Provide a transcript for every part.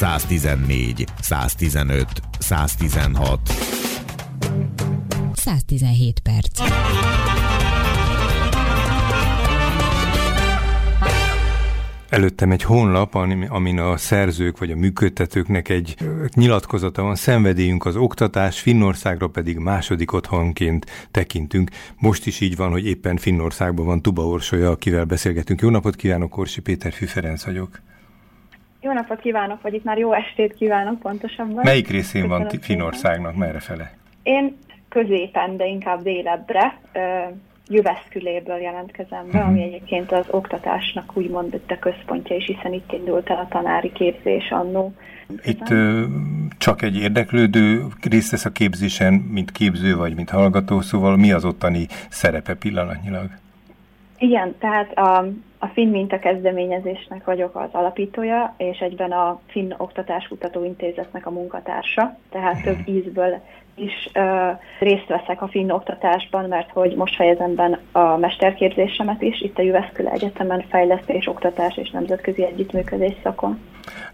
114, 115, 116. 117 perc. Előttem egy honlap, amin a szerzők vagy a működtetőknek egy nyilatkozata van, szenvedélyünk az oktatás, Finnországra pedig második otthonként tekintünk. Most is így van, hogy éppen Finnországban van Tuba Orsolya, akivel beszélgetünk. Jó napot kívánok, Orsi Péter Füferenc vagyok. Jó napot kívánok, vagy itt már jó estét kívánok pontosabban. Melyik részén van Finnországnak, merre fele? Én középen, de inkább délebbre. Jöveszküléből jelentkezem be, uh-huh. ami egyébként az oktatásnak úgymond itt a központja is, hiszen itt indult el a tanári képzés annó. Itt ö, csak egy érdeklődő részt vesz a képzésen, mint képző vagy mint hallgató, szóval mi az ottani szerepe pillanatnyilag? Igen, tehát a, a Finn Minta kezdeményezésnek vagyok az alapítója, és egyben a Finn Oktatáskutató Intézetnek a munkatársa, tehát több ízből is uh, részt veszek a finn oktatásban, mert hogy most fejezem be a mesterképzésemet is, itt a Jüveszküle Egyetemen fejlesztés, oktatás és nemzetközi együttműködés szakon.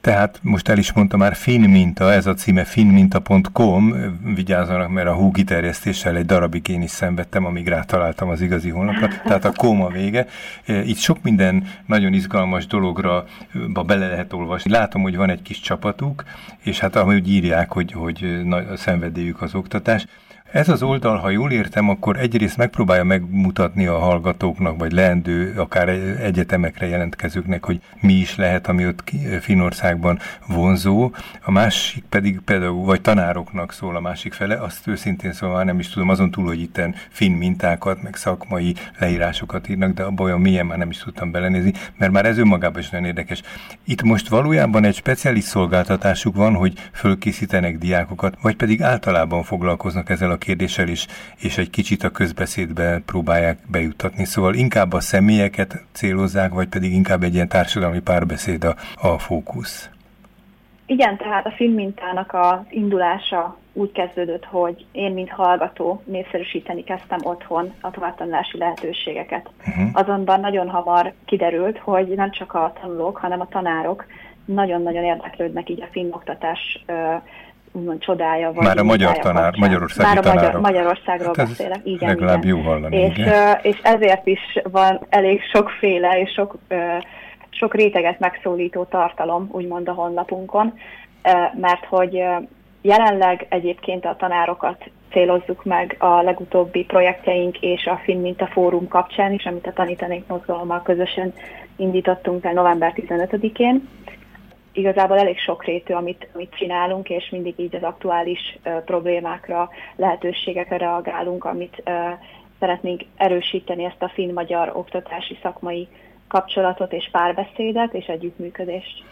Tehát most el is mondta már Finn Minta, ez a címe finnminta.com, vigyázzanak, mert a hú kiterjesztéssel egy darabig én is szenvedtem, amíg rátaláltam az igazi honlapra, tehát a koma vége. Itt sok minden nagyon izgalmas dologra bele lehet olvasni. Látom, hogy van egy kis csapatuk, és hát ahogy írják, hogy, hogy szenvedélyük az oktatás. Ez az oldal, ha jól értem, akkor egyrészt megpróbálja megmutatni a hallgatóknak, vagy leendő, akár egyetemekre jelentkezőknek, hogy mi is lehet, ami ott Finországban vonzó, a másik pedig pedagóg, vagy tanároknak szól a másik fele, azt őszintén szóval már nem is tudom, azon túl, hogy itten finn mintákat, meg szakmai leírásokat írnak, de abban olyan milyen már nem is tudtam belenézni, mert már ez önmagában is nagyon érdekes. Itt most valójában egy speciális szolgáltatásuk van, hogy fölkészítenek diákokat, vagy pedig általában foglalkoznak ezzel a kérdéssel is, és egy kicsit a közbeszédbe próbálják bejutatni. Szóval inkább a személyeket célozzák, vagy pedig inkább egy ilyen társadalmi párbeszéd a, a fókusz. Igen, tehát a filmmintának az indulása úgy kezdődött, hogy én, mint hallgató, népszerűsíteni kezdtem otthon a továbbtanulási lehetőségeket. Uh-huh. Azonban nagyon hamar kiderült, hogy nem csak a tanulók, hanem a tanárok nagyon-nagyon érdeklődnek így a filmoktatás úgymond csodája. Vagy Már a magyar tanár, magyarországi Már a magyar, tanárok. Magyarországról hát beszélek, igen. Legalább igen. jó hallani. És, igen. és ezért is van elég sokféle és sok, sok réteget megszólító tartalom, úgymond a honlapunkon, mert hogy jelenleg egyébként a tanárokat célozzuk meg a legutóbbi projektjeink és a Finn Minta Fórum kapcsán is, amit a Tanítanék Mozgalommal közösen indítottunk el november 15-én igazából elég sokrétű, amit, amit csinálunk, és mindig így az aktuális uh, problémákra, lehetőségekre reagálunk, amit uh, szeretnénk erősíteni ezt a finn-magyar oktatási szakmai kapcsolatot és párbeszédet és együttműködést.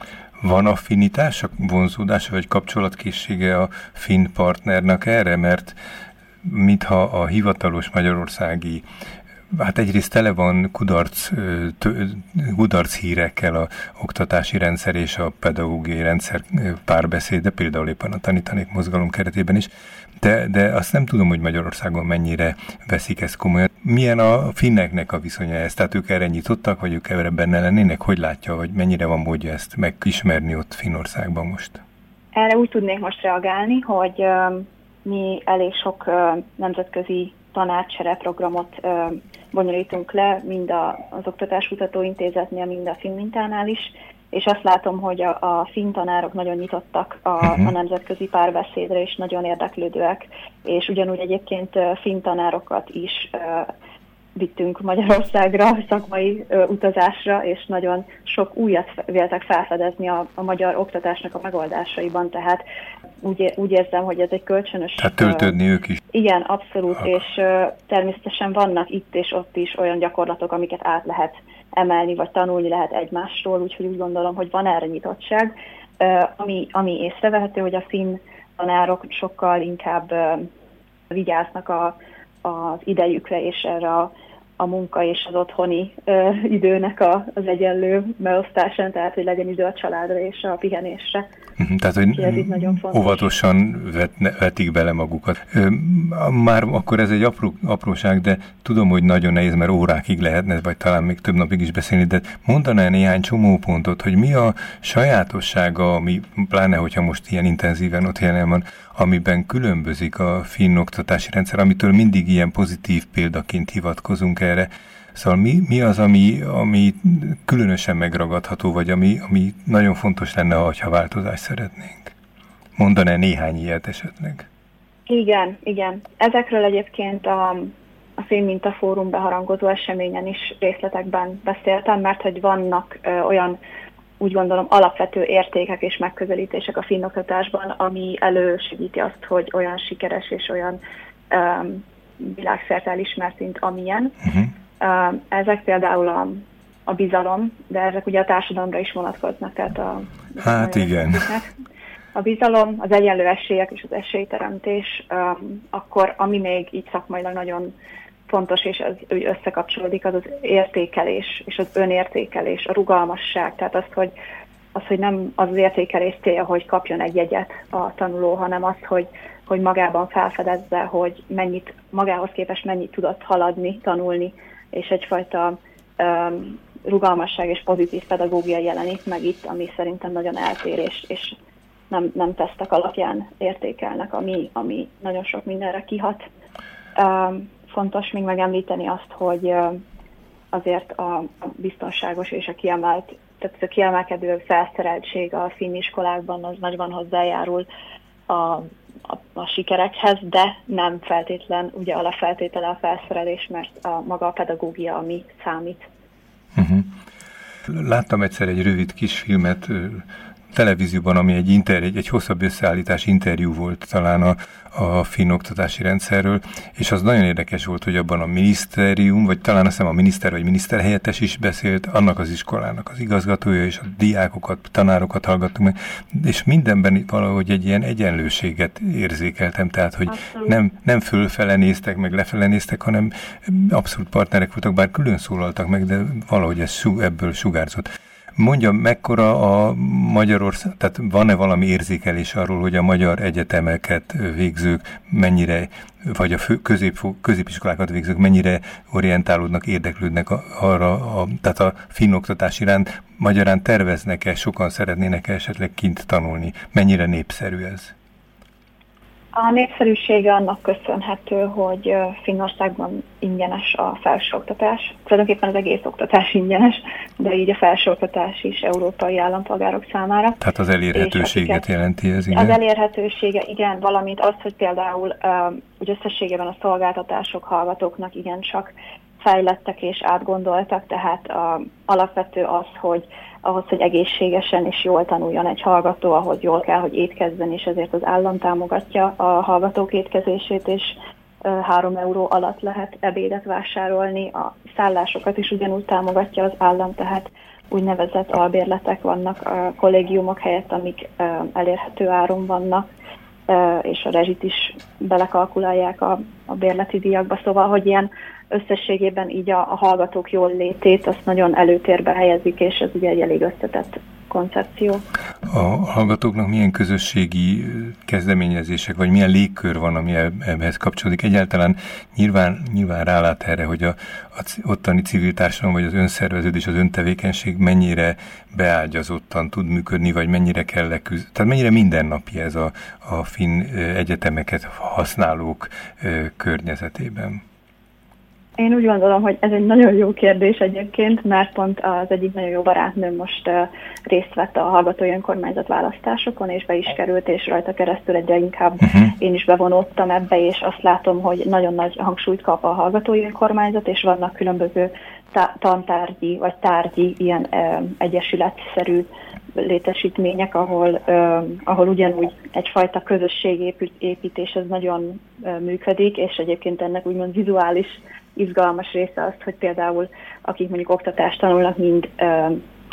Van affinitás, vonzódás vagy kapcsolatkészsége a finn partnernek erre, mert mintha a hivatalos magyarországi Hát egyrészt tele van kudarc, kudarc hírekkel a oktatási rendszer és a pedagógiai rendszer párbeszéde, például éppen a tanítanék mozgalom keretében is, de, de azt nem tudom, hogy Magyarországon mennyire veszik ezt komolyan. Milyen a finneknek a viszonya ez? Tehát ők erre nyitottak, vagy ők erre benne lennének? Hogy látja, hogy mennyire van módja ezt megismerni ott Finnországban most? Erre úgy tudnék most reagálni, hogy mi elég sok nemzetközi tanácsere programot uh, bonyolítunk le, mind a, az Oktatáskutató Intézetnél, mind a Finmintánál is, és azt látom, hogy a, a finn tanárok nagyon nyitottak a, uh-huh. a nemzetközi párbeszédre, és nagyon érdeklődőek, és ugyanúgy egyébként finn tanárokat is uh, vittünk Magyarországra szakmai ö, utazásra, és nagyon sok újat véltek felfedezni a, a magyar oktatásnak a megoldásaiban, tehát úgy, úgy érzem, hogy ez egy kölcsönös... Tehát töltődni ők is. Igen, abszolút, ha. és természetesen vannak itt és ott is olyan gyakorlatok, amiket át lehet emelni, vagy tanulni lehet egymásról, úgyhogy úgy gondolom, hogy van erre nyitottság. Ami, ami észrevehető, hogy a finn tanárok sokkal inkább vigyáznak a, az idejükre és erre a a munka és az otthoni ö, időnek a, az egyenlő beosztásán, tehát hogy legyen idő a családra és a pihenésre. Mhm, tehát, hogy ez nagyon óvatosan vet, vetik bele magukat. Már akkor ez egy apró, apróság, de tudom, hogy nagyon nehéz, mert órákig lehetne, vagy talán még több napig is beszélni, de mondaná néhány csomópontot, hogy mi a sajátossága, ami, pláne, hogyha most ilyen intenzíven ott jelen van, amiben különbözik a finn oktatási rendszer, amitől mindig ilyen pozitív példaként hivatkozunk erre. Szóval mi, mi az, ami, ami különösen megragadható, vagy ami, ami nagyon fontos lenne, ha változást szeretnénk? Mondaná néhány ilyet esetleg? Igen, igen. Ezekről egyébként a, a Filmminta Fórum beharangozó eseményen is részletekben beszéltem, mert hogy vannak ö, olyan úgy gondolom alapvető értékek és megközelítések a finnoktatásban, ami elősegíti azt, hogy olyan sikeres és olyan világszerte elismert, mint amilyen. Uh-huh. Ezek például a, a bizalom, de ezek ugye a társadalomra is vonatkoznak, tehát a... Hát igen. A bizalom, az egyenlő esélyek és az esélyteremtés, um, akkor ami még így szakmailag nagyon fontos, és ez úgy összekapcsolódik, az az értékelés, és az önértékelés, a rugalmasság, tehát az, hogy, az, hogy nem az, az értékelés célja, hogy kapjon egy jegyet a tanuló, hanem az, hogy, hogy magában felfedezze, hogy mennyit, magához képest mennyit tudott haladni, tanulni, és egyfajta um, rugalmasság és pozitív pedagógia jelenik meg itt, ami szerintem nagyon eltérés, és nem, nem tesztek alapján értékelnek, ami, ami nagyon sok mindenre kihat. Um, fontos még megemlíteni azt, hogy azért a biztonságos és a kiemelt, tehát a kiemelkedő felszereltség a finn iskolákban az nagyban hozzájárul a, a, a sikerekhez, de nem feltétlen ugye alapfeltétele a felszerelés, mert a maga a pedagógia, ami számít. Uh-huh. Láttam egyszer egy rövid kis filmet, televízióban, ami egy, inter, egy, egy hosszabb összeállítás interjú volt talán a, a finn oktatási rendszerről, és az nagyon érdekes volt, hogy abban a minisztérium, vagy talán azt hiszem a miniszter vagy miniszterhelyettes is beszélt, annak az iskolának az igazgatója, és a diákokat, tanárokat hallgattunk meg, és mindenben valahogy egy ilyen egyenlőséget érzékeltem, tehát, hogy nem, nem fölfele néztek, meg lefele néztek, hanem abszolút partnerek voltak, bár külön szólaltak meg, de valahogy ez ebből sugárzott. Mondja, mekkora a Magyarország, tehát van-e valami érzékelés arról, hogy a magyar egyetemeket végzők mennyire, vagy a fő, közép, középiskolákat végzők mennyire orientálódnak, érdeklődnek arra, a, tehát a finn oktatás iránt, magyarán terveznek-e, sokan szeretnének -e esetleg kint tanulni? Mennyire népszerű ez? A népszerűsége annak köszönhető, hogy Finnországban ingyenes a felsőoktatás. Tulajdonképpen az egész oktatás ingyenes, de így a felsőoktatás is európai állampolgárok számára. Tehát az elérhetőséget akiket, jelenti ez, igen? Az elérhetősége, igen, valamint az, hogy például úgy összességében a szolgáltatások hallgatóknak igencsak fejlettek és átgondoltak, tehát a, alapvető az, hogy ahhoz, hogy egészségesen és jól tanuljon egy hallgató, ahhoz jól kell, hogy étkezzen, és ezért az állam támogatja a hallgatók étkezését, és 3 euró alatt lehet ebédet vásárolni, a szállásokat is ugyanúgy támogatja az állam, tehát úgynevezett albérletek vannak a kollégiumok helyett, amik elérhető áron vannak, és a rezsit is belekalkulálják a, a bérleti díjakba, szóval, hogy ilyen összességében így a, a hallgatók jól létét azt nagyon előtérbe helyezik, és ez ugye egy elég összetett koncepció. A hallgatóknak milyen közösségi kezdeményezések, vagy milyen légkör van, ami ebben kapcsolódik? Egyáltalán nyilván, nyilván rálát erre, hogy a, a ottani civil társadalom, vagy az önszerveződés, az öntevékenység mennyire beágyazottan tud működni, vagy mennyire kell leküzdeni. Tehát mennyire mindennapi ez a, a finn egyetemeket használók környezetében? Én úgy gondolom, hogy ez egy nagyon jó kérdés egyébként, mert pont az egyik nagyon jó barátnőm most részt vett a hallgatói önkormányzat választásokon, és be is került, és rajta keresztül egyre inkább uh-huh. én is bevonódtam ebbe, és azt látom, hogy nagyon nagy hangsúlyt kap a hallgatói önkormányzat, és vannak különböző tantárgyi vagy tárgyi ilyen uh, egyesületszerű létesítmények, ahol, ahol ugyanúgy egyfajta közösségépítés ez nagyon működik, és egyébként ennek úgymond vizuális izgalmas része az, hogy például akik mondjuk oktatást tanulnak, mind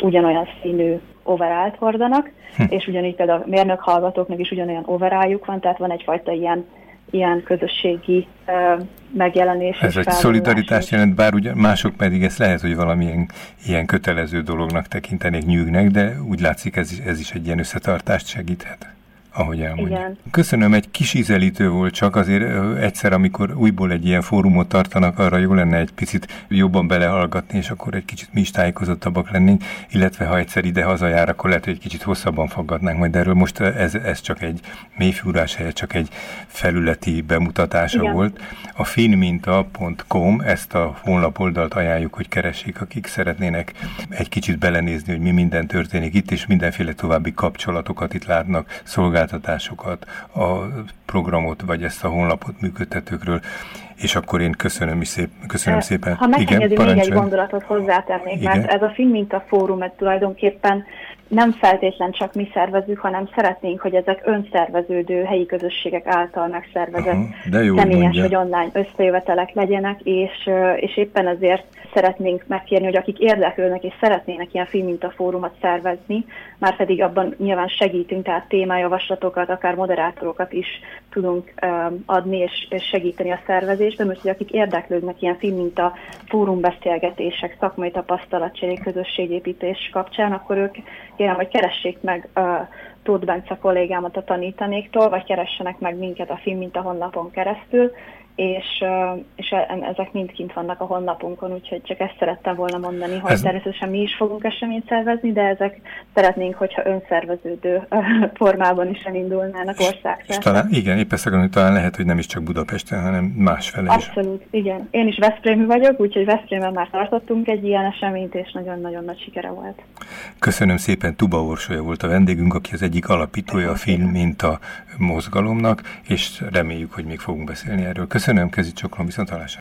ugyanolyan színű overált hordanak, hm. és ugyanígy például a mérnök hallgatóknak is ugyanolyan overáljuk van, tehát van egyfajta ilyen ilyen közösségi megjelenés. Ez egy szolidaritást jelent, bár ugye mások pedig ezt lehet, hogy valamilyen ilyen kötelező dolognak tekintenék nyűgnek, de úgy látszik ez, ez is egy ilyen összetartást segíthet ahogy elmondja. Igen. Köszönöm, egy kis ízelítő volt csak, azért egyszer, amikor újból egy ilyen fórumot tartanak, arra jó lenne egy picit jobban belehallgatni, és akkor egy kicsit mi is tájékozottabbak lennénk, illetve ha egyszer ide hazajár, akkor lehet, hogy egy kicsit hosszabban faggatnánk majd erről. Most ez, ez csak egy mélyfúrás helyett, csak egy felületi bemutatása Igen. volt. A finminta.com, ezt a honlapoldalt ajánljuk, hogy keressék, akik szeretnének egy kicsit belenézni, hogy mi minden történik itt, és mindenféle további kapcsolatokat itt látnak, szolgáltatásokat, szolgáltatásokat, a programot, vagy ezt a honlapot működtetőkről, és akkor én köszönöm, szép, köszönöm szépen. Ha megengedi, még egy gondolatot hozzátennék, Igen. mert ez a Filminta Fórum, ez tulajdonképpen nem feltétlen csak mi szervezünk, hanem szeretnénk, hogy ezek önszerveződő helyi közösségek által megszervezett Aha, de jó, személyes mondja. vagy online összejövetelek legyenek, és, és éppen ezért szeretnénk megkérni, hogy akik érdeklődnek és szeretnének ilyen filmintafórumot szervezni, már pedig abban nyilván segítünk, tehát témájavaslatokat, akár moderátorokat is tudunk um, adni és, és segíteni a szervezésben, most, hogy akik érdeklődnek ilyen filmminta fórumbeszélgetések, szakmai tapasztalatcserék, közösségépítés kapcsán, akkor ők kérem, hogy keressék meg uh, Tóth Bence kollégámat a tanítanéktól, vagy keressenek meg minket a Filmminta honlapon keresztül, és, és e, ezek mind kint vannak a honlapunkon, úgyhogy csak ezt szerettem volna mondani, hogy Ez... természetesen mi is fogunk eseményt szervezni, de ezek szeretnénk, hogyha önszerveződő formában is elindulnának országszerte. Talán, igen, épp ezt akarom, talán lehet, hogy nem is csak Budapesten, hanem másfele is. Abszolút, igen. Én is Veszprémi vagyok, úgyhogy Veszprémben már tartottunk egy ilyen eseményt, és nagyon-nagyon nagy sikere volt. Köszönöm szépen, Tuba Orsolya volt a vendégünk, aki az egyik alapítója a film, mint a mozgalomnak, és reméljük, hogy még fogunk beszélni erről. Köszönöm, kezi csoklom, viszont hallásra.